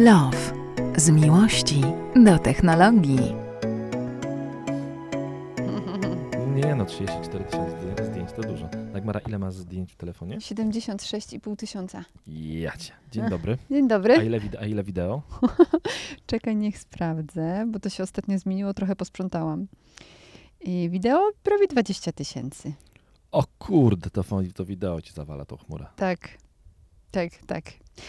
Love. Z miłości do technologii. Nie no, 34 tysiące zdję- zdjęć to dużo. Dagmara, ile masz zdjęć w telefonie? 76,5 tysiąca. Jacie. Dzień dobry. Dzień A dobry. ile, wide- a ile wideo? Czekaj, niech sprawdzę, bo to się ostatnio zmieniło, trochę posprzątałam. I wideo prawie 20 tysięcy. O kurde, to, to wideo ci zawala tą chmurę. Tak, tak, tak.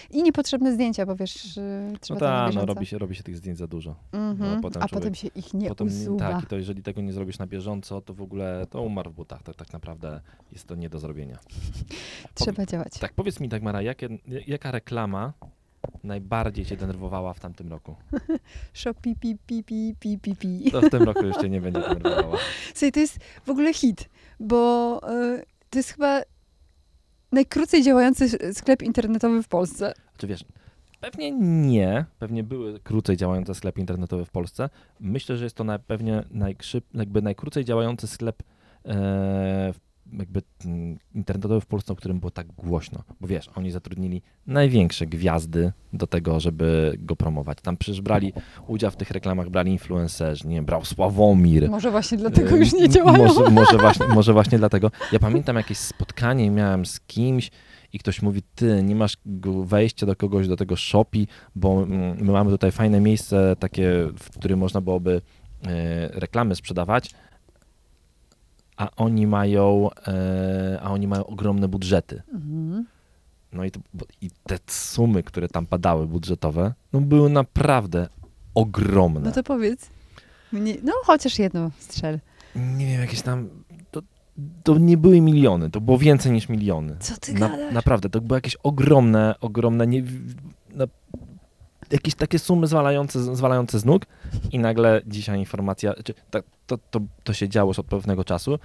I niepotrzebne zdjęcia, bo wiesz, No trzeba na tak, no robi się, robi się tych zdjęć za dużo. Mhm. no, potem A człowiek- potem się ich nie Potem usuwa. tak, i to jeżeli tego nie zrobisz na bieżąco, to w ogóle to umarł w butach. To tak naprawdę jest to nie do zrobienia. Trzeba działać. Tak, powiedz mi Dagmara, jakie, jaka reklama najbardziej cię denerwowała w tamtym roku? Shop pi, pi, pi, pi, pi, pi. To w tym roku jeszcze nie będzie denerwowała. Słuchaj, to jest w ogóle hit, bo y, to jest chyba najkrócej działający sklep internetowy w Polsce. Czy wiesz, pewnie nie, pewnie były krócej działające sklepy internetowe w Polsce. Myślę, że jest to na, pewnie najszyb, jakby najkrócej działający sklep e, jakby mm, internetowy w Polsce, o którym było tak głośno. Bo wiesz, oni zatrudnili największe gwiazdy do tego, żeby go promować. Tam przecież brali udział w tych reklamach, brali influencerzy, nie wiem, brał Sławomir. Może właśnie dlatego E, już nie działają. Może, może, właśnie, może właśnie dlatego. Ja pamiętam jakieś spotkanie miałem z kimś i ktoś mówi, ty nie masz wejścia do kogoś, do tego shopi, bo mm, my mamy tutaj fajne miejsce takie, w którym można byłoby e, reklamy sprzedawać, a oni mają, e, a oni mają ogromne budżety. Mhm. No i, to, i te sumy, które tam padały budżetowe, no były naprawdę ogromne. No to powiedz. Mnie, no chociaż jedno strzel. nie wiem, jakieś tam. To, to nie były miliony, to było więcej niż miliony. Co ty Na, gadasz? naprawdę, to były jakieś ogromne, ogromne, nie, jakieś takie sumy zwalające, zwalające z nóg i nagle dzisiaj informacja, czy, to, to, to, się działo już od pewnego czasu,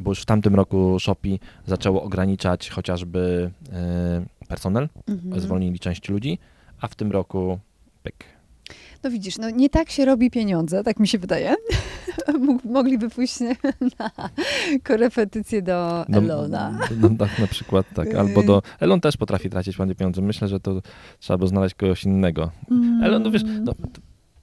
bo już w tamtym roku Shopee zaczęło ograniczać chociażby e, personel, Mhm. zwolnili część ludzi, a w tym roku pyk. No widzisz, no nie tak się robi pieniądze, tak mi się wydaje. Mogliby pójść na korepetycję do No, Elona. No, tak na przykład, tak. Albo do. Elon też potrafi tracić ładnie pieniądze. Myślę, że to trzeba by znaleźć kogoś innego. Elon, no wiesz, Mm. no,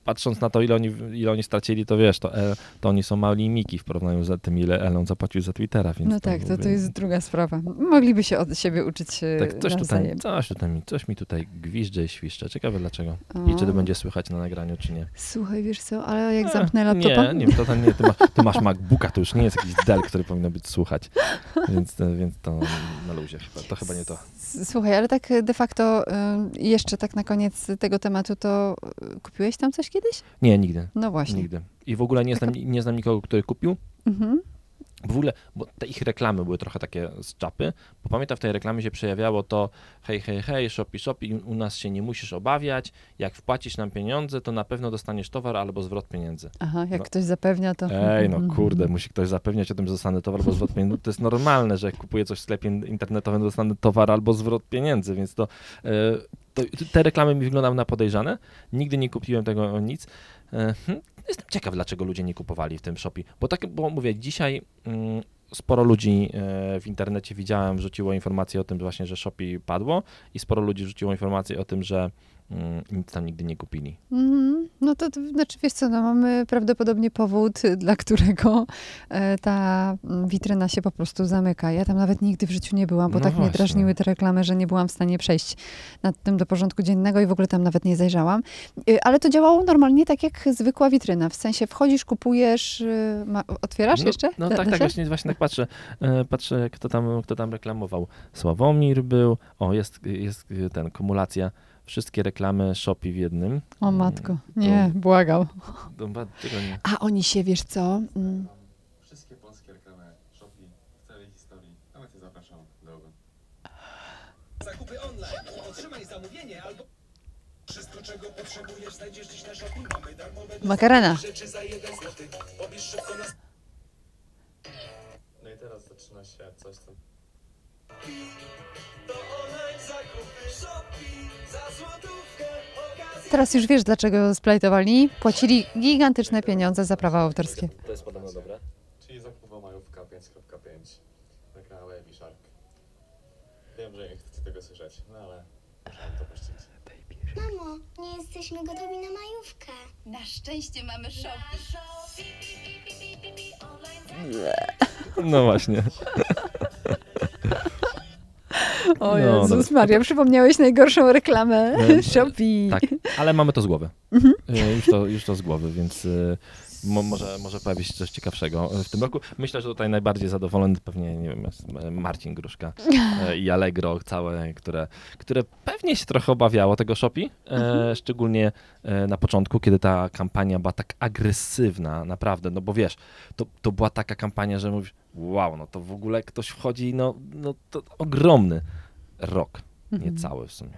patrząc na to, ile oni, ile oni stracili, to wiesz, to, e, to oni są mali miki w porównaniu z tym, ile Elon zapłacił za Twittera. No tak, to, to jest druga sprawa. Mogliby się od siebie uczyć e, Tak, coś tutaj, coś tutaj, mi, coś mi tutaj gwizdże i świszcze. Ciekawe dlaczego. I czy to będzie słychać na nagraniu, czy nie. Słuchaj, wiesz co, ale jak E, zamknę laptopa... Nie, nie, to, nie, ty, ma, ty masz MacBooka, to już nie jest jakiś Dell, który powinno być słuchać. Więc, więc to na luzie chyba. To chyba nie to. Słuchaj, ale tak de facto jeszcze tak na koniec tego tematu, to kupiłeś tam coś kiedyś? Nie, nigdy. No właśnie. Nigdy. I w ogóle nie znam, nie znam nikogo, który kupił. Mhm. W ogóle, bo te ich reklamy były trochę takie z czapy, bo pamiętam w tej reklamie się przejawiało to hej, hej, hej, Shopee, Shopee, u nas się nie musisz obawiać, jak wpłacisz nam pieniądze, to na pewno dostaniesz towar albo zwrot pieniędzy. Aha, jak No. ktoś zapewnia, to... Ej, no kurde, musi ktoś zapewniać o tym, że dostanę towar albo zwrot pieniędzy. No, To jest normalne, że jak kupuję coś w sklepie internetowym, dostanę towar albo zwrot pieniędzy, więc to, e, to te reklamy mi wyglądały na podejrzane. Nigdy nie kupiłem tego nic. Hm, Jestem ciekaw, dlaczego ludzie nie kupowali w tym Shopee. Bo tak, bo mówię, dzisiaj mm, sporo ludzi e, w internecie widziałem, wrzuciło informację o tym właśnie, że Shopee padło i sporo ludzi wrzuciło informację o tym, że nic tam nigdy nie kupili. Mhm. No to, znaczy, wiesz co, no mamy prawdopodobnie powód, dla którego e, ta mm, witryna się po prostu zamyka. Ja tam nawet nigdy w życiu nie byłam, bo No tak mnie właśnie. drażniły te reklamy, że nie byłam w stanie przejść nad tym do porządku dziennego i w ogóle tam nawet nie zajrzałam. Y, Ale to działało normalnie tak jak zwykła witryna. W sensie wchodzisz, kupujesz, y, ma, otwierasz no, jeszcze? No Da- tak, da tak właśnie, właśnie tak patrzę, e, patrzę kto tam, kto tam reklamował. Sławomir był, o jest, jest e, ten, kumulacja, wszystkie reklamy Shopee w jednym. O matko, nie, błagam. Dobra, tego nie. A oni się, wiesz co... Mm, Wszystkie polskie reklamy Shopee w całej historii. Nawet cię zapraszam do. Zakupy online. Otrzymaj zamówienie albo... Wszystko czego potrzebujesz znajdziesz dziś na Shopee. Mamy darmowe Makarena. rzeczy za jeden złoty. Pobierz szybko na No i teraz zaczyna się coś, co to online zakupy Shopee. Za złotówkę okazja. Teraz już wiesz, dlaczego splajtowali. Płacili gigantyczne pieniądze za prawa autorskie. To jest podobno dobre. Czyli zakupowa majówka 5.5. Reklama Baby Shark. Wiem, że nie chcecie tego słyszeć, no ale musiałem to puścić. Mamo, nie jesteśmy gotowi na majówkę. Na szczęście mamy shopping. No właśnie. O No, Jezus dobra. Maria, przypomniałeś najgorszą reklamę E, Shopee. Tak, ale mamy to z głowy. Mhm. E, Już, to, już to z głowy, więc e, mo, może, może pojawi się coś ciekawszego w tym roku. Myślę, że tutaj najbardziej zadowolony pewnie, nie wiem, jest Marcin Gruszka e, i Allegro całe, które, które pewnie się trochę obawiało tego Shopee, e, Mhm. szczególnie e, na początku, kiedy ta kampania była tak agresywna, naprawdę, no bo wiesz, to, to była taka kampania, że mówisz, wow, no to w ogóle ktoś wchodzi, no, no to ogromny rok. Niecały w sumie.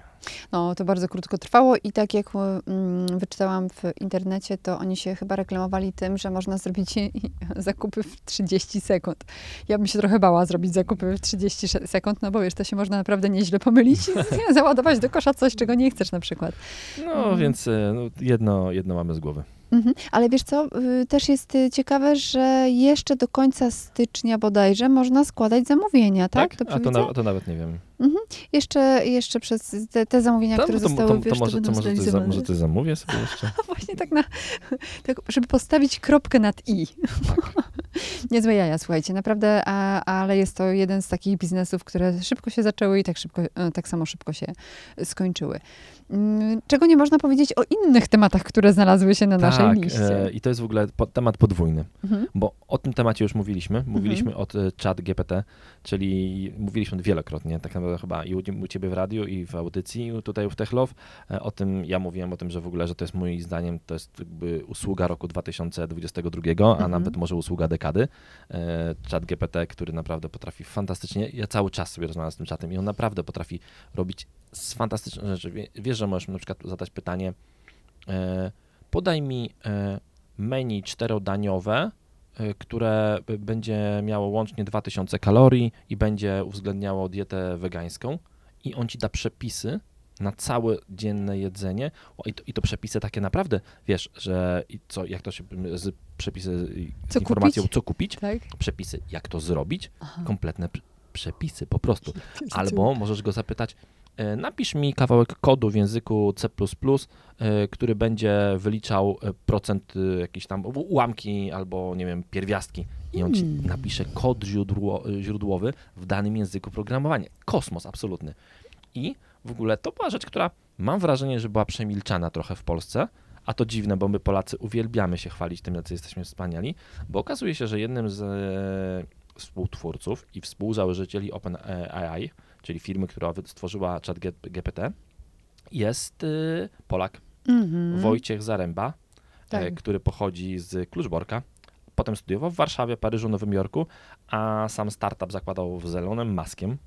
No, to bardzo krótko trwało i tak jak mm, wyczytałam w internecie, to oni się chyba reklamowali tym, że można zrobić zakupy w 30 sekund. Ja bym się trochę bała zrobić zakupy w 30 sze- sekund, no bo wiesz, to się można naprawdę nieźle pomylić i załadować do kosza coś, czego nie chcesz na przykład. No, Mhm. więc e, no, jedno, jedno mamy z głowy. Mhm. Ale wiesz co, y, też jest y, ciekawe, że jeszcze do końca stycznia bodajże można składać zamówienia, tak? A to, na, to nawet nie wiem. Jeszcze, jeszcze przez te, te zamówienia, To, które to, zostały, to, to, wiesz, to może, to może, coś za, może coś zamówię sobie jeszcze. Właśnie tak na, tak, żeby postawić kropkę nad i. Tak. Niezłe jaja, słuchajcie, naprawdę, a, ale jest to jeden z takich biznesów, które szybko się zaczęły i tak, szybko, e, tak samo szybko się skończyły. Mm, Czego nie można powiedzieć o innych tematach, które znalazły się na naszej tak, liście. e, i to jest w ogóle po, temat podwójny, Mhm. bo o tym temacie już mówiliśmy. Mówiliśmy o e, chat GPT, czyli mówiliśmy wielokrotnie, tak naprawdę chyba i u, u ciebie w radiu, i w audycji, tutaj w Techlove. E, O tym ja mówiłem, o tym, że w ogóle, że to jest moim zdaniem, to jest jakby usługa roku 2022, a Mhm. nawet może usługa dekady. E, Chat GPT, który naprawdę potrafi fantastycznie, ja cały czas sobie rozmawiam z tym czatem i on naprawdę potrafi robić z fantastyczne rzeczy. Wie- Wiesz, że możesz na przykład zadać pytanie, e, podaj mi e, menu czterodaniowe, e, które będzie miało łącznie 2000 kalorii i będzie uwzględniało dietę wegańską i on ci da przepisy na całe dzienne jedzenie o, i to, i to przepisy takie naprawdę, wiesz, że i co, jak to się, z przepisy z Co informacją, kupić? co kupić, Tak? przepisy, jak to zrobić, Aha. kompletne przepisy po prostu. Albo możesz go zapytać, napisz mi kawałek kodu w języku C++, e, który będzie wyliczał e, procent e, jakieś tam ułamki albo, nie wiem, pierwiastki. I on ci Mm. napisze kod źródło, e, źródłowy w danym języku programowania. Kosmos absolutny. I w ogóle to była rzecz, która mam wrażenie, że była przemilczana trochę w Polsce, a to dziwne, bo my Polacy uwielbiamy się chwalić tym, jacy jesteśmy wspaniali, bo okazuje się, że jednym z e, współtwórców i współzałożycieli OpenAI, czyli firmy, która stworzyła chat G- GPT, jest y, Polak, Mhm. Wojciech Zaręba, Tak. e, który pochodzi z Kluczborka. Potem studiował w Warszawie, Paryżu, Nowym Jorku, a sam startup zakładał z Elonem Maskiem.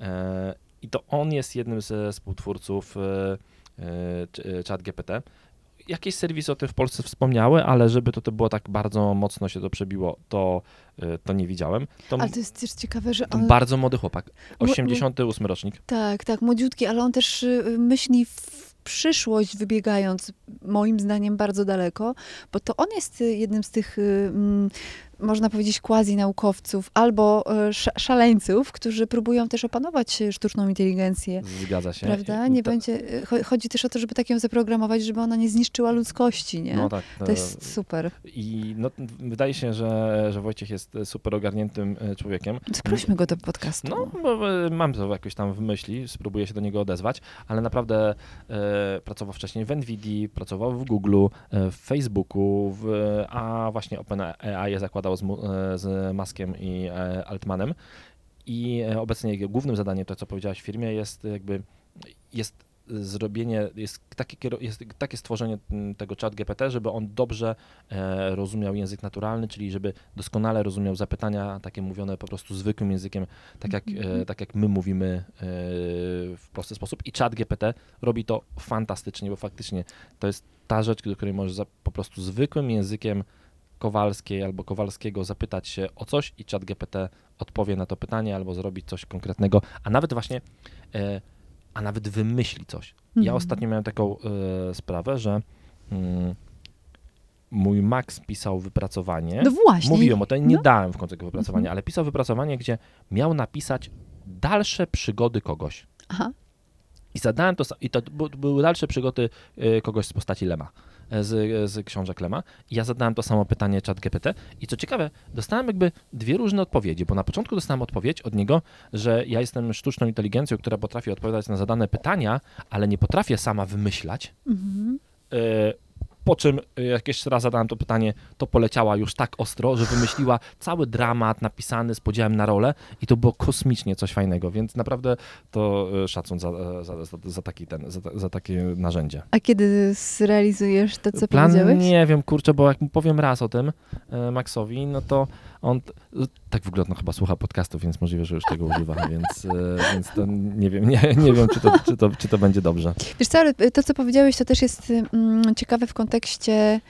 E, I to on jest jednym ze współtwórców ChatGPT. Jakieś serwisy o tym w Polsce wspomniały, ale żeby to, to było tak bardzo mocno się to przebiło, to, e, to nie widziałem. To, Ale to jest też ciekawe, że on... bardzo młody chłopak, Mo- mo- 88 rocznik. Tak, tak, młodziutki, ale on też y, myśli w przyszłość, wybiegając moim zdaniem bardzo daleko, bo to on jest y, jednym z tych, y, mm, można powiedzieć, quasi-naukowców albo sz- szaleńców, którzy próbują też opanować sztuczną inteligencję. Zgadza się. Prawda? Nie będzie. cho- Chodzi też o to, żeby tak ją zaprogramować, żeby ona nie zniszczyła ludzkości, nie? No tak. To jest super. I no, wydaje się, że, że Wojciech jest super ogarniętym e, człowiekiem. Zaprośmy go do podcastu. No, e, mam to jakoś tam w myśli, spróbuję się do niego odezwać, ale naprawdę e, pracował wcześniej w NVIDII, pracował w Google, e, w Facebooku, w, a właśnie OpenAI je z, e, z Maskiem i e, Altmanem. I e, obecnie głównym zadaniem, to co powiedziałaś w firmie, jest jakby jest zrobienie, jest takie, jest takie stworzenie mm, tego chat GPT, żeby on dobrze rozumiał język naturalny, czyli żeby doskonale rozumiał zapytania takie mówione po prostu zwykłym językiem, tak jak, e, tak jak my mówimy w prosty sposób. I chat GPT robi to fantastycznie, bo faktycznie to jest ta rzecz, do której możesz po prostu zwykłym językiem Kowalskiej albo Kowalskiego zapytać się o coś i chat GPT odpowie na to pytanie albo zrobi coś konkretnego, a nawet właśnie, e, a nawet wymyśli coś. Ja Mhm. ostatnio miałem taką e, sprawę, że mm, mój Max pisał wypracowanie. No właśnie. Mówiłem o tym, nie No. dałem w końcu tego wypracowania, Mhm. ale pisał wypracowanie, gdzie miał napisać dalsze przygody kogoś. Aha. I zadałem to, i to były dalsze przygody y, kogoś z postaci Lema, e, z, z książek Lema. I ja zadałem to samo pytanie czat GPT i co ciekawe, dostałem jakby dwie różne odpowiedzi, bo na początku dostałem odpowiedź od niego, że ja jestem sztuczną inteligencją, która potrafi odpowiadać na zadane pytania, ale nie potrafię sama wymyślać. Mhm. E, Po czym, e, jak jeszcze raz zadałem to pytanie, to poleciała już tak ostro, że wymyśliła cały dramat napisany z podziałem na rolę i to było kosmicznie coś fajnego, więc naprawdę to e, szacun za, e, za, za, za, taki ten, za, za takie narzędzie. A kiedy zrealizujesz to, co Plan powiedziałeś? nie wiem, kurczę, bo jak mu powiem raz o tym e, Maxowi, no to on, tak w ogóle no, chyba słucha podcastów, więc możliwe, że już tego używa, więc, e, więc to nie wiem, nie, nie wiem, czy to, czy, to, czy to będzie dobrze. Wiesz co, ale to, co powiedziałeś, to też jest mm, ciekawe w kontekście...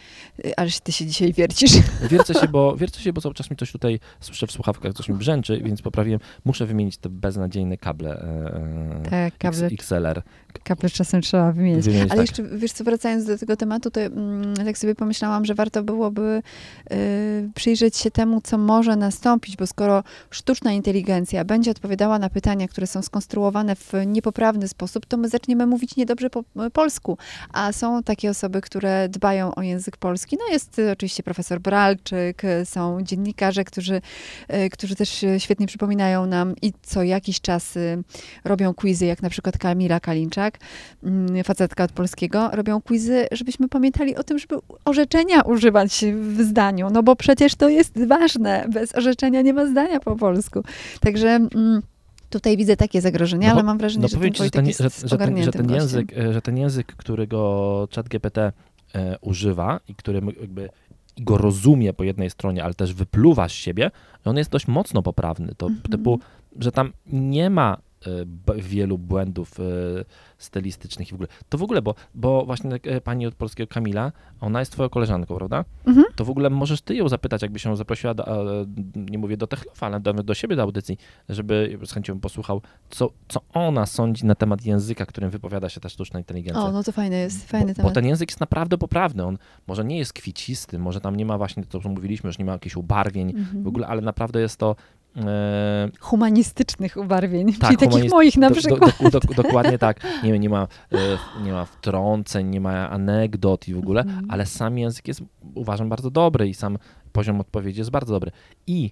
y, Ależ ty się dzisiaj wiercisz. Wiercę się, bo, wiercę się, bo cały czas mi coś tutaj słyszę w słuchawkach, coś mi brzęczy, więc poprawiłem. Muszę wymienić te beznadziejne kable e, Tak, kable, XLR. Kable czasem trzeba wymienić. Wymienić, Ale tak. jeszcze, wiesz co, wracając do tego tematu, to mm, tak sobie pomyślałam, że warto byłoby y, przyjrzeć się temu, co może nastąpić, bo skoro sztuczna inteligencja będzie odpowiadała na pytania, które są skonstruowane w niepoprawny sposób, to my zaczniemy mówić niedobrze po e, polsku. A są takie osoby, które dbają o język polski. No jest y, oczywiście profesor Bralczyk, y, są dziennikarze, którzy, y, którzy też y, świetnie przypominają nam i co jakiś czas y, robią quizy, jak na przykład Kamila Kalinczak, mm, facetka od polskiego, robią quizy, żebyśmy pamiętali o tym, żeby orzeczenia używać w zdaniu, no bo przecież to jest ważne. Bez orzeczenia nie ma zdania po polsku. Także mm, tutaj widzę takie zagrożenia, No bo- ale mam wrażenie, No że ten ci, że ten, że, że, ten, że, ten język, e, że ten język, którego ChatGPT e, używa i który jakby go rozumie po jednej stronie, ale też wypluwa z siebie, on jest dość mocno poprawny. To Mhm. typu, że tam nie ma wielu błędów e, stylistycznych i w ogóle. To w ogóle, bo, bo właśnie tak, e, pani od polskiego Kamila, ona jest twoją koleżanką, prawda? Mhm. To w ogóle możesz ty ją zapytać, jakbyś ją zaprosiła, do, e, nie mówię do Techlofa, ale do, do siebie do audycji, żeby z chęcią posłuchał, co, co ona sądzi na temat języka, którym wypowiada się ta sztuczna inteligencja. O, no to fajny jest, fajny bo, temat. bo ten język jest naprawdę poprawny. On może nie jest kwiecisty, może tam nie ma właśnie to, co mówiliśmy, że nie ma jakichś ubarwień Mhm. w ogóle, ale naprawdę jest to. E, Humanistycznych ubarwień, Tak, czyli takich humanist- moich na do, do, przykład. do, do, dokładnie tak. Nie, nie, ma, e, nie ma wtrąceń, nie ma anegdot i w ogóle, Mhm. ale sam język jest, uważam, bardzo dobry i sam poziom odpowiedzi jest bardzo dobry. I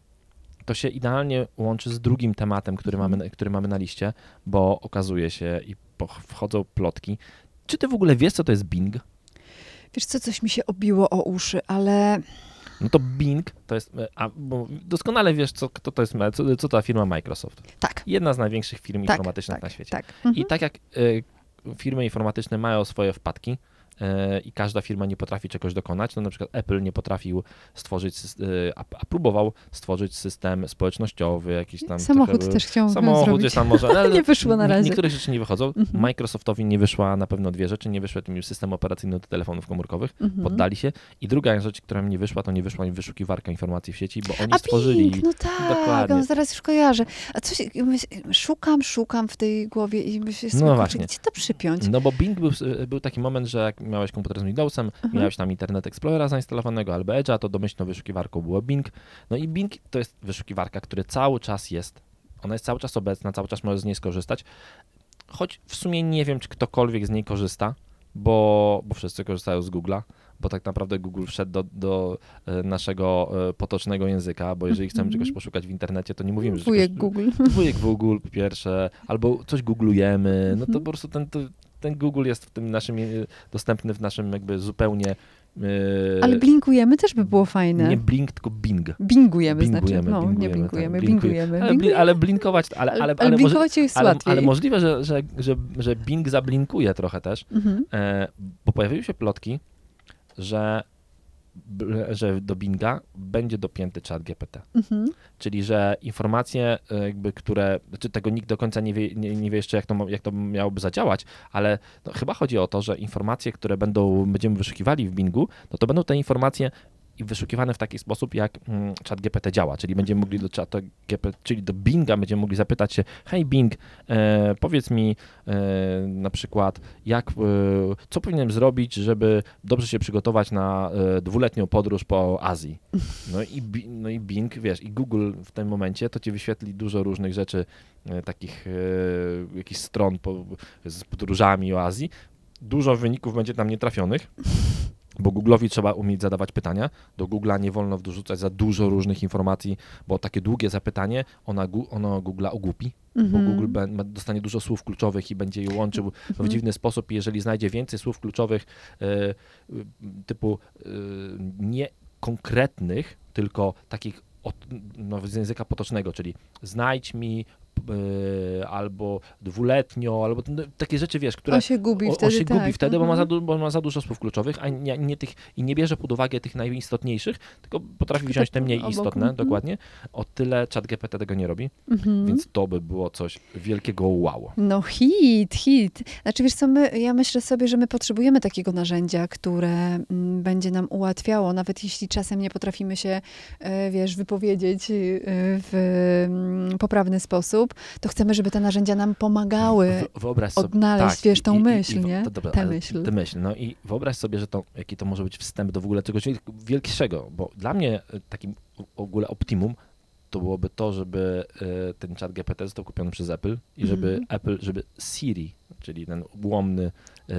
to się idealnie łączy z drugim tematem, który mamy, który mamy na liście, bo okazuje się i wchodzą plotki. Czy ty w ogóle wiesz, co to jest Bing? Wiesz co, coś mi się obiło o uszy, ale No to Bing to jest, e, a, bo doskonale wiesz, co, kto to jest, co, co ta firma Microsoft. tak, Jedna z największych firm tak, informatycznych tak, na świecie. tak. I Mhm. tak jak y, firmy informatyczne mają swoje wpadki i każda firma nie potrafi czegoś dokonać, no na przykład Apple nie potrafił stworzyć, y, a, próbował stworzyć system społecznościowy, jakiś tam... Samochód trochę- też chciał Samochód zrobić. gdzieś tam może, ale Nie wyszło na razie. Niektóre rzeczy nie wychodzą. Mhm. Microsoftowi nie wyszła na pewno dwie rzeczy. Nie wyszedł im system operacyjny do telefonów komórkowych. Mhm. Poddali się. I druga rzecz, która mi nie wyszła, to nie wyszła im wyszukiwarka informacji w sieci, bo oni A stworzyli... Bing, no tak, Dokładnie. no zaraz już kojarzę. A coś, szukam, szukam w tej głowie i myślę, No no właśnie. gdzie to przypiąć? No bo Bing był, był taki moment, że jak miałeś komputer z Windowsem, Mhm. miałeś tam Internet Explorera zainstalowanego albo Edge'a, to domyślną wyszukiwarką było Bing. No i Bing to jest wyszukiwarka, która cały czas jest, ona jest cały czas obecna, cały czas możesz z niej skorzystać. Choć w sumie nie wiem, czy ktokolwiek z niej korzysta, bo, bo wszyscy korzystają z Google'a, bo tak naprawdę Google wszedł do, do e, naszego e, potocznego języka, bo jeżeli chcemy Mhm. czegoś poszukać w internecie, to nie mówimy, że Wujek czegoś, Google. wujek Google po pierwsze, albo coś googlujemy, no to po prostu ten, to, ten Google jest w tym naszym, e, dostępny w naszym jakby zupełnie... e, Ale blinkujemy też by było fajne. Nie Blink, tylko Bing. Bingujemy, znaczy. Bingujemy, No, nie bingujemy, blinkujemy, tak, bingujemy. Ale, bli, ale blinkować, ale, ale, ale, ale może, blinkować jest ale, łatwiej. ale możliwe, że, że, że, że Bing zablinkuje trochę też, Mhm. e, bo pojawiły się plotki, że, że do Binga będzie dopięty chat GPT. Mhm. Czyli, że informacje, e, jakby, które, czy tego nikt do końca nie wie, nie, nie wie jeszcze, jak to, jak to miałoby zadziałać, ale no, chyba chodzi o to, że informacje, które będą, będziemy wyszukiwali w Bingu, no to będą te informacje i wyszukiwane w taki sposób, jak mm, chat GPT działa, czyli będziemy mogli do czata GPT, czyli do Binga będziemy mogli zapytać się, hej Bing, e, powiedz mi e, na przykład, jak, e, co powinienem zrobić, żeby dobrze się przygotować na e, dwuletnią podróż po Azji. No i, no i Bing, wiesz, i Google w tym momencie to ci wyświetli dużo różnych rzeczy, e, takich e, jakichś stron po, z podróżami o Azji. Dużo wyników będzie tam nietrafionych, bo Google'owi trzeba umieć zadawać pytania. Do Google'a nie wolno dorzucać za dużo różnych informacji, bo takie długie zapytanie ona, ono Google'a ogłupi, bo Mhm. Google dostanie dużo słów kluczowych i będzie je łączył w dziwny sposób. i Jeżeli znajdzie więcej słów kluczowych e, y, typu e, nie konkretnych, tylko takich od, no, z języka potocznego, czyli znajdź mi albo dwuletnio, albo no, takie rzeczy, wiesz, które On się gubi o, wtedy, się tak. gubi wtedy, bo, ma za, Mhm. bo ma za dużo słów kluczowych, a nie, nie tych, i nie bierze pod uwagę tych najistotniejszych, tylko potrafi wziąć te mniej istotne, mhm. dokładnie. O tyle chat GPT tego nie robi, Mhm. więc to by było coś wielkiego wow. No hit, hit. Znaczy wiesz co, my, ja myślę sobie, że my potrzebujemy takiego narzędzia, które mm, będzie nam ułatwiało, nawet jeśli czasem nie potrafimy się, e, wiesz, wypowiedzieć e, w mm, poprawny sposób, to chcemy, żeby te narzędzia nam pomagały. Wyobraź sobie, odnaleźć, tak, wiesz, i- tą i- i- myśl, i, nie? To, dobra, Tę myśl. Tę myśl. No i wyobraź sobie, że to, jaki to może być wstęp do w ogóle czegoś wielkiego, bo dla mnie e, takim w ogóle optimum to byłoby to, żeby e, ten chat GPT został kupiony przez Apple i żeby Mhm. Apple, żeby Siri, czyli ten ułomny e,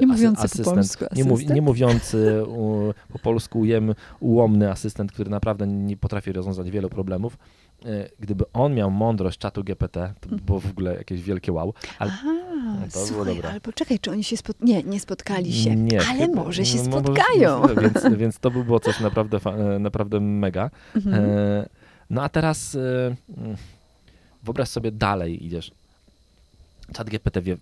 Nie mówiący asy- po polsku nie, asystent? nie mówiący u, po polsku jem ułomny asystent, który naprawdę nie potrafi rozwiązać wielu problemów. E, Gdyby on miał mądrość czatu GPT, to by było w ogóle jakieś wielkie wow. Ale Aha, No to było słuchaj, dobre. ale poczekaj, czy oni się spot... Nie, nie spotkali się, Nie, ale chyba- może się no, może- spotkają. Więc, więc to by było coś naprawdę, e, naprawdę mega. Mhm. E, no a teraz e, mm, wyobraź sobie dalej idziesz. Chat GPT wie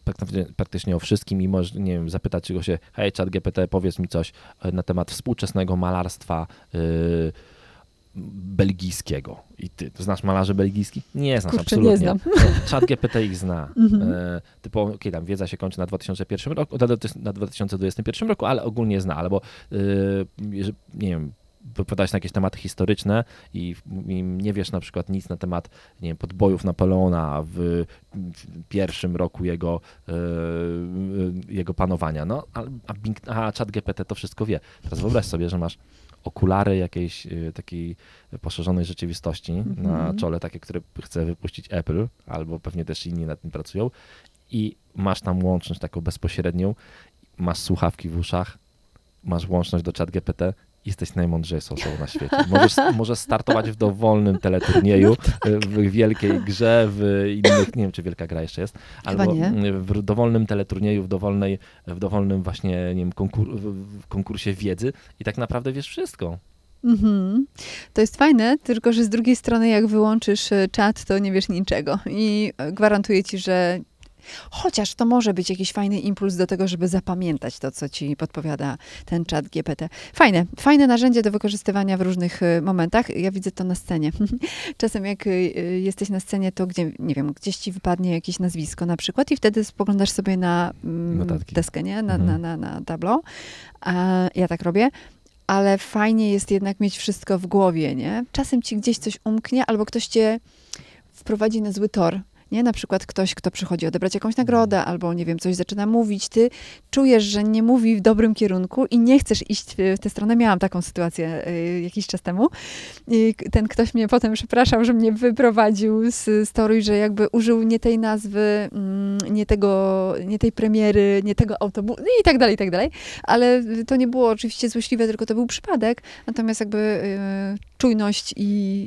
praktycznie, o wszystkim i możesz, nie wiem, zapytać czego się, hej Chat GPT, powiedz mi coś na temat współczesnego malarstwa e, belgijskiego. I ty znasz malarzy belgijskich? Nie znasz, Kurczę, nie absolutnie. znam. No, Chat GPT ich zna. Mhm. E, typu, okej, tam wiedza się kończy na 2001 roku, na- na 2021 roku, ale ogólnie zna, albo e, jeżeli- nie wiem, wypowiadać na jakieś tematy historyczne i, i nie wiesz na przykład nic na temat nie wiem, podbojów Napoleona w, w pierwszym roku jego, e, jego panowania. No, a, a, a chat GPT to wszystko wie. Teraz wyobraź sobie, że masz okulary jakiejś e, takiej poszerzonej rzeczywistości na Mhm. czole, takie, które chce wypuścić Apple, albo pewnie też inni nad tym pracują i masz tam łączność taką bezpośrednią, masz słuchawki w uszach, masz łączność do chat GPT, jesteś najmądrzejszą osobą na świecie. Możesz, możesz startować w dowolnym teleturnieju, w wielkiej grze, w innych, nie wiem czy wielka gra jeszcze jest, albo w dowolnym teleturnieju, w, dowolnej, w dowolnym właśnie, nie wiem, konkur konkursie wiedzy i tak naprawdę wiesz wszystko. Mhm. To jest fajne, tylko że z drugiej strony, jak wyłączysz e, czat, to nie wiesz niczego. I gwarantuję ci, że chociaż to może być jakiś fajny impuls do tego, żeby zapamiętać to, co ci podpowiada ten czat GPT. Fajne, fajne narzędzie do wykorzystywania w różnych e, momentach. Ja widzę to na scenie. Czasem jak e, e, jesteś na scenie, to gdzie, nie wiem, gdzieś ci wypadnie jakieś nazwisko na przykład i wtedy spoglądasz sobie na mm, Notatki. deskę, nie? Na, Mhm. na, na, na tableau. A ja tak robię ale fajnie jest jednak mieć wszystko w głowie, nie? Czasem ci gdzieś coś umknie, albo ktoś cię wprowadzi na zły tor. Nie? Na przykład ktoś, kto przychodzi odebrać jakąś nagrodę, albo nie wiem, coś zaczyna mówić, ty czujesz, że nie mówi w dobrym kierunku i nie chcesz iść w tę stronę. Miałam taką sytuację y, jakiś czas temu. I ten ktoś mnie potem przepraszał, że mnie wyprowadził z, i że jakby użył nie tej nazwy, mm, nie tego, nie tej premiery, nie tego autobusu i tak dalej, i tak dalej. Ale to nie było oczywiście złośliwe, tylko to był przypadek. Natomiast jakby y, czujność i,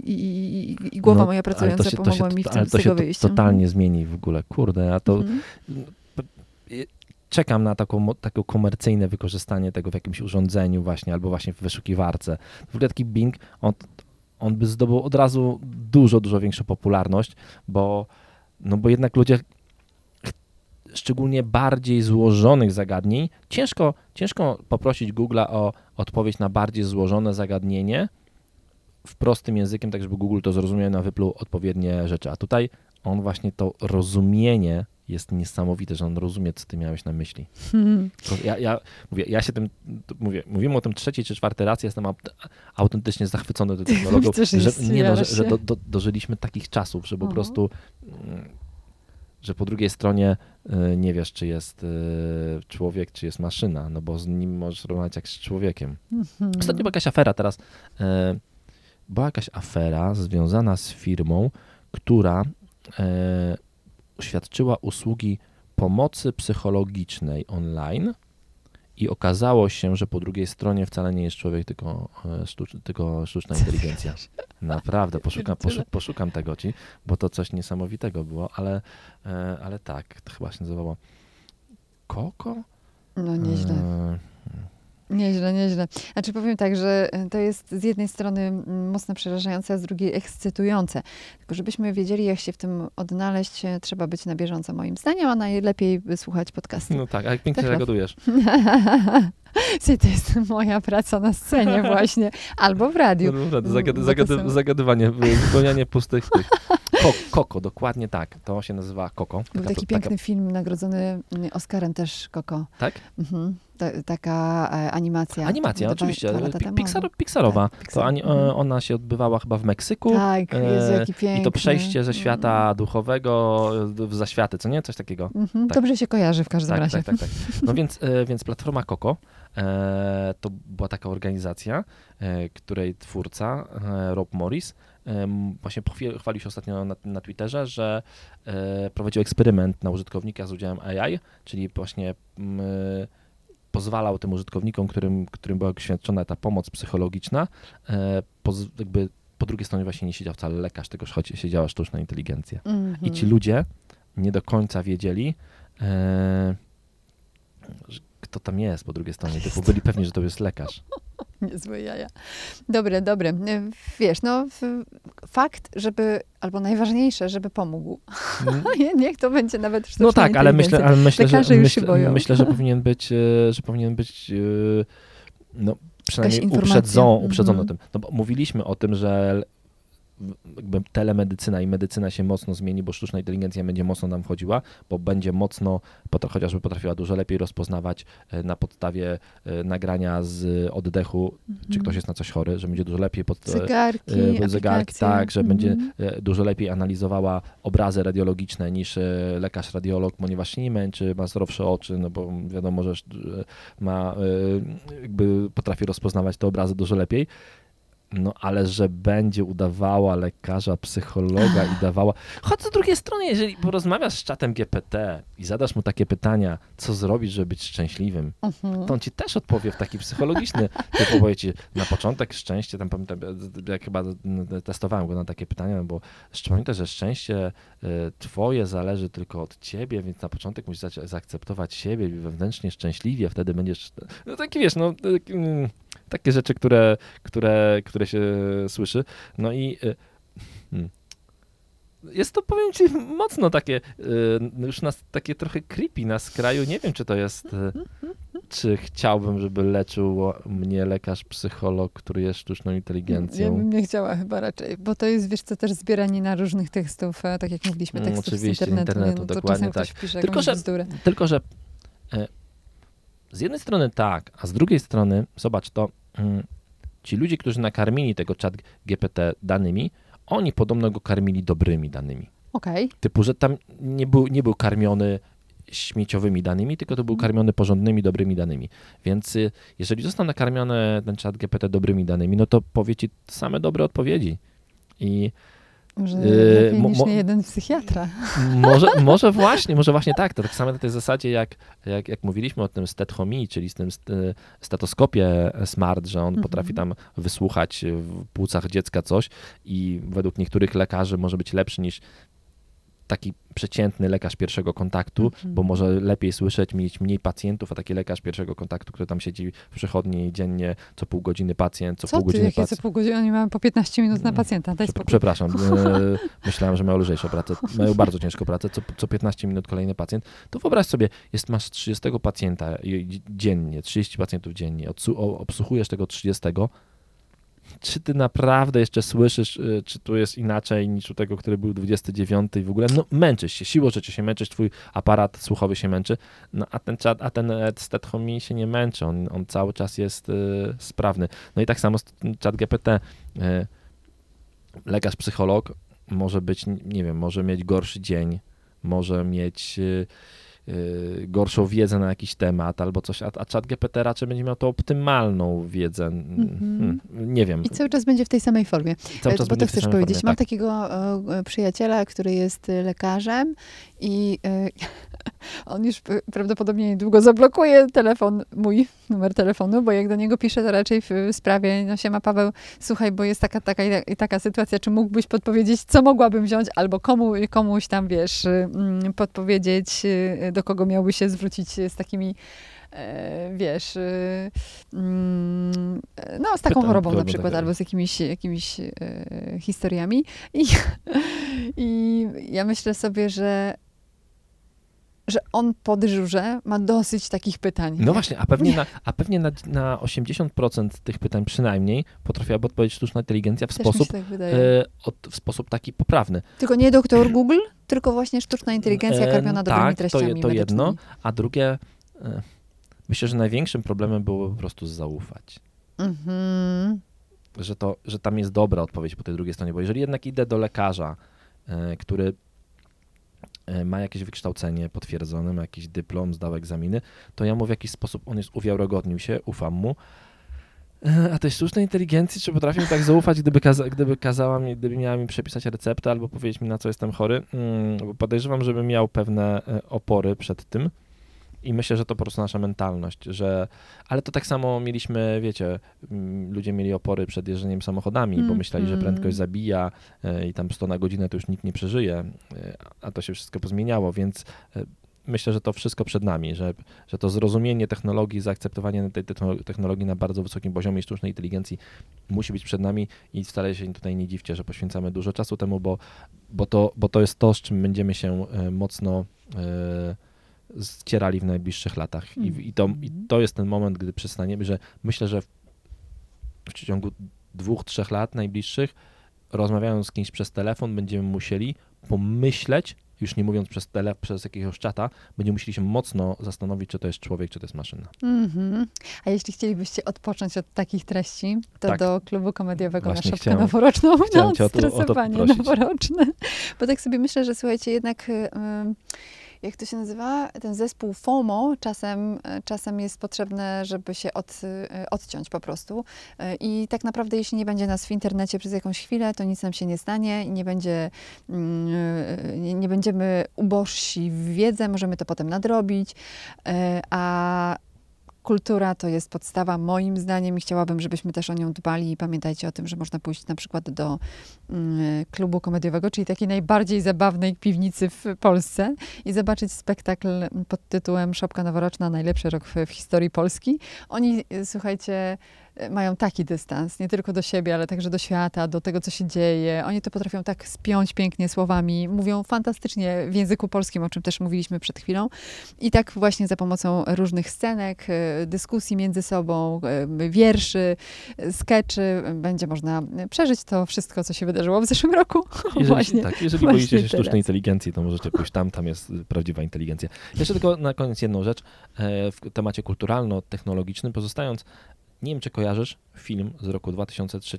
i, i, głowa No, moja pracująca się, pomogła mi w tym, ale z to tego się to, wyjść. totalnie zmieni w ogóle. Kurde, a to Mhm. czekam na taką, takie komercyjne wykorzystanie tego w jakimś urządzeniu właśnie, albo właśnie w wyszukiwarce. W ogóle taki Bing, on, on by zdobył od razu dużo, dużo większą popularność, bo, no bo jednak ludzie szczególnie bardziej złożonych zagadnień, ciężko, ciężko poprosić Google'a o odpowiedź na bardziej złożone zagadnienie w prostym językiem, tak żeby Google to zrozumiał, na wypluł odpowiednie rzeczy. A tutaj on właśnie to rozumienie jest niesamowite, że on rozumie, co ty miałeś na myśli. Hmm. Ja, ja, mówię, ja się tym, mówię, mówimy o tym trzeci czy czwarty raz, jestem aut- autentycznie zachwycony tą technologią, że nie no, że, że do, do, dożyliśmy takich czasów, że po Mhm. prostu, mm, że po drugiej stronie y, nie wiesz, czy jest y, człowiek, czy jest maszyna, no bo z nim możesz rozmawiać jak z człowiekiem. Mhm. Ostatnio była jakaś afera teraz. Była jakaś afera związana z firmą, która e, świadczyła usługi pomocy psychologicznej online i okazało się, że po drugiej stronie wcale nie jest człowiek, tylko, e, sztucz, tylko sztuczna inteligencja. Naprawdę, poszukam, Pierdziele. poszu, poszukam tego ci, bo to coś niesamowitego było, ale, e, ale tak, to chyba się nazywało Koko? No nieźle. E, Nieźle, nieźle. Znaczy powiem tak, że to jest z jednej strony mm, mocno przerażające, a z drugiej ekscytujące. Tylko żebyśmy wiedzieli, jak się w tym odnaleźć, e, trzeba być na bieżąco moim zdaniem, a najlepiej słuchać podcastów. No tak, a jak pięknie Tak, no. reagujesz. Słuchaj, to jest moja praca na scenie właśnie, albo w radiu. No, dobra, zagady, bo to zagady, są- zagadywanie, wy- wypełnianie pustych tych. Ko, koko, dokładnie tak. To się nazywa Koko. Był taki piękny film nagrodzony mm, Oscarem też, Koko. Tak? Mhm. Ta, taka e, animacja. Animacja, Dwa- oczywiście. dwa Pixar, Pixarowa. Tak, Pixar. To ani, Mhm. e, ona się odbywała chyba w Meksyku. Tak, Jezu, e, jaki piękny. I to przejście ze świata Mm. duchowego w zaświaty, co nie? Coś takiego. Mhm. tak. Dobrze się kojarzy w każdym Tak, razie. tak, tak, tak. No więc, e, więc platforma Koko e, to była taka organizacja, e, której twórca e, Rob Morris e, właśnie chwalił się ostatnio na, na Twitterze, że e, prowadził eksperyment na użytkownikach z udziałem AI, czyli właśnie m, pozwalał tym użytkownikom, którym, którym była świadczona ta pomoc psychologiczna, e, jakby po drugiej stronie właśnie nie siedział wcale lekarz, tylko choć siedziała sztuczna inteligencja. I ci Mhm. ludzie nie do końca wiedzieli, e, że kto tam jest po drugiej stronie. Tylko byli pewni, że to jest lekarz. Niezłe jaja. Dobre, dobre. E, Wiesz, no fakt, żeby, albo najważniejsze, żeby pomógł. Niech to będzie nawet sztuczna No tak, ale myślę, ale myślę, że, Lekarze już się myślę, boją. myślę, że powinien być, e, że powinien być e, no, przynajmniej uprzedzą, uprzedzony o Mhm. tym. No bo mówiliśmy o tym, że jakby telemedycyna i medycyna się mocno zmieni, bo sztuczna inteligencja będzie mocno nam wchodziła, bo będzie mocno, chociażby potrafiła dużo lepiej rozpoznawać e, na podstawie e, nagrania z oddechu, czy ktoś jest na coś chory, że będzie dużo lepiej pod, e, Zegarki, zegarki, tak, że będzie Mhm. dużo lepiej analizowała obrazy radiologiczne niż lekarz radiolog, ponieważ nie męczy, ma zdrowsze oczy, no bo wiadomo, że ma, jakby potrafi rozpoznawać te obrazy dużo lepiej. No ale że będzie udawała lekarza, psychologa i dawała. Choć z drugiej strony, jeżeli porozmawiasz z czatem GPT i zadasz mu takie pytania, co zrobić, żeby być szczęśliwym, Mhm. to on ci też odpowie w taki psychologiczny, typu powie ci na początek szczęście, tam pamiętam, jak chyba testowałem go na takie pytania, no bo pamiętaj, że szczęście y, twoje zależy tylko od ciebie, więc na początek musisz zaakceptować siebie i wewnętrznie szczęśliwie, wtedy będziesz, no taki wiesz, no taki, mm, takie rzeczy, które, które, które się słyszy, no i y, hmm. jest to, powiem ci, mocno takie, y, już nas, takie trochę creepy na skraju. Nie wiem, czy to jest, y, czy chciałbym, żeby leczył mnie lekarz, psycholog, który jest sztuczną Ja inteligencją. bym nie chciała chyba raczej, bo to jest, wiesz co, też zbieranie na różnych tekstów, e, tak jak mówiliśmy, Mm, tekstów oczywiście, z internetu, internetu, no, to dokładnie tak. Tylko, że- bzdurę. Tylko, że z jednej strony tak, a z drugiej strony, zobacz to, ci ludzie, którzy nakarmili tego chat GPT danymi, oni podobno go karmili dobrymi danymi. Okej, Typu, że tam nie był, nie był karmiony śmieciowymi danymi, tylko to był karmiony porządnymi, dobrymi danymi. Więc y, jeżeli został nakarmiony ten chat GPT dobrymi danymi, no to powie ci same dobre odpowiedzi. I może Yy, lepiej niż nie jeden psychiatra. może, może właśnie, może właśnie tak. To tak samo na tej zasadzie, jak, jak, jak mówiliśmy o tym stethomii, czyli z tym st- stetoskopie smart, że on Mhm. potrafi tam wysłuchać w płucach dziecka coś i według niektórych lekarzy może być lepszy niż taki przeciętny lekarz pierwszego kontaktu, Mhm. bo może lepiej słyszeć, mieć mniej pacjentów, a taki lekarz pierwszego kontaktu, który tam siedzi w przychodni dziennie, co pół godziny pacjent, co, Co pół ty, godziny jakie co pacjent. pół godziny? Oni mają po 15 minut na Mm. pacjenta, daj spokój. Przepraszam, e, myślałem, że mają lżejszą pracę. Mają bardzo ciężką pracę, co, co 15 minut kolejny pacjent. To wyobraź sobie, jest, masz 30 pacjenta dziennie, 30 pacjentów dziennie, obsłuchujesz tego 30, czy ty naprawdę jeszcze słyszysz, y, czy tu jest inaczej niż u tego, który był 29 i w ogóle, no męczysz się, siłą rzeczy się męczysz, twój aparat słuchowy się męczy, no a ten czat, a ten Ed Homi się nie męczy, on, on cały czas jest y, sprawny. No i tak samo czat GPT, y, lekarz, psycholog może być, nie wiem, może mieć gorszy dzień, może mieć y, gorszą wiedzę na jakiś temat albo coś, a, a czat GPT raczej będzie miał tą optymalną wiedzę. Mhm. Hmm, nie wiem. I cały czas będzie w tej samej formie. Cały czas Bo będzie to chcesz powiedzieć. formie, Mam tak. takiego e, przyjaciela, który jest e, lekarzem i e, on już prawdopodobnie niedługo zablokuje telefon, mój numer telefonu, bo jak do niego piszę, to raczej w sprawie, no siema Paweł, słuchaj, bo jest taka, taka i taka sytuacja, czy mógłbyś podpowiedzieć, co mogłabym wziąć, albo komu, komuś tam, wiesz, y, mm, podpowiedzieć, y, do kogo miałby się zwrócić z takimi e, wiesz, y, mm, no z taką Pytam, chorobą na przykład, albo z jakimiś, jakimiś e, historiami. I, I ja myślę sobie, że on po dyżurze ma dosyć takich pytań. No właśnie, a pewnie, na, a pewnie na, na 80% tych pytań przynajmniej potrafiłaby odpowiedzieć sztuczna inteligencja w Też sposób, tak e, od, w sposób taki poprawny. Tylko nie doktor Google, tylko właśnie sztuczna inteligencja E, karmiona dobrymi tak, to je- treściami to jedno. A drugie, e, myślę, że największym problemem było po prostu zaufać. Mhm. Że, to, że tam jest dobra odpowiedź po tej drugiej stronie, bo jeżeli jednak idę do lekarza, który ma jakieś wykształcenie potwierdzone, ma jakiś dyplom, zdał egzaminy, to ja mu w jakiś sposób, on jest uwiarygodnił się, ufam mu. E, A tej sztucznej inteligencji, czy potrafię tak zaufać, gdyby, kaza- gdyby kazała mi, gdyby miała mi przepisać receptę albo powiedzieć mi, na co jestem chory? Mm, bo podejrzewam, żebym miał pewne e, opory przed tym. I myślę, że to po prostu nasza mentalność, że. Ale to tak samo mieliśmy, wiecie, mm, ludzie mieli opory przed jeżdżeniem samochodami, bo Mm, myśleli, że mm. prędkość zabija e, i tam 100 na godzinę to już nikt nie przeżyje, e, a to się wszystko pozmieniało, więc e, myślę, że to wszystko przed nami, że, że to zrozumienie technologii, zaakceptowanie tej techno- technologii na bardzo wysokim poziomie sztucznej inteligencji musi być przed nami i wcale się tutaj nie dziwcie, że poświęcamy dużo czasu temu, bo, bo, to, bo to jest to, z czym będziemy się mocno e, ścierali w najbliższych latach. I, i, to, I to jest ten moment, gdy przestaniemy, że myślę, że w, w ciągu dwóch, trzech lat najbliższych, rozmawiając z kimś przez telefon, będziemy musieli pomyśleć, już nie mówiąc przez, tele, przez jakiegoś czata, będziemy musieli się mocno zastanowić, czy to jest człowiek, czy to jest maszyna. Mhm. A jeśli chcielibyście odpocząć od takich treści, to Tak. do klubu komediowego Właśnie na szopkę chciałem- noworoczną chciałem na odstresowanie noworoczne. Bo tak sobie myślę, że słuchajcie, jednak y, ym, jak to się nazywa, ten zespół FOMO czasem, czasem jest potrzebne, żeby się od, y, odciąć po prostu. Y, I tak naprawdę, jeśli nie będzie nas w internecie przez jakąś chwilę, to nic nam się nie stanie i nie będzie, mm, y, nie, będziemy ubożsi w wiedzę, możemy to potem nadrobić. A kultura to jest podstawa moim zdaniem i chciałabym, żebyśmy też o nią dbali i pamiętajcie o tym, że można pójść na przykład do mm, klubu komediowego, czyli takiej najbardziej zabawnej piwnicy w Polsce i zobaczyć spektakl pod tytułem Szopka Noworoczna, najlepszy rok w, w historii Polski. Oni, y, słuchajcie, mają taki dystans, nie tylko do siebie, ale także do świata, do tego, co się dzieje. Oni to potrafią tak spiąć pięknie słowami, mówią fantastycznie w języku polskim, o czym też mówiliśmy przed chwilą. I tak właśnie za pomocą różnych scenek, y, dyskusji między sobą, y, wierszy, skeczy będzie można przeżyć to wszystko, co się wydarzyło w zeszłym roku. Jeżeli, właśnie. tak, jeżeli właśnie boicie się sztucznej teraz. inteligencji, to możecie pójść tam, tam jest prawdziwa inteligencja. Jeszcze tylko na koniec jedną rzecz e, w temacie kulturalno-technologicznym, pozostając, nie wiem, czy kojarzysz film z roku 2003,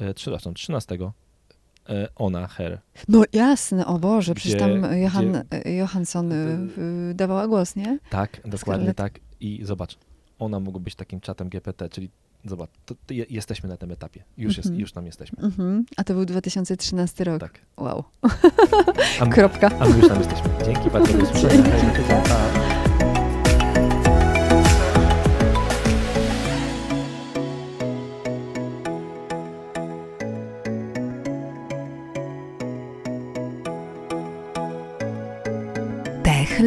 e, przepraszam, 13, e, Ona, Her. No jasne, o Boże, przecież Gdzie- tam Johan, gdzie- y, Johansson y, dawała głos, nie? Tak, dokładnie Scarlett. tak. I zobacz, ona mogła być takim czatem GPT, czyli zobacz, to, to je, jesteśmy na tym etapie. Już, jest, Mhm. już tam jesteśmy. Mhm. A to był 2013 rok. Tak. Wow. A my, Kropka. a my już tam jesteśmy. Dzięki bardzo. Dzięki.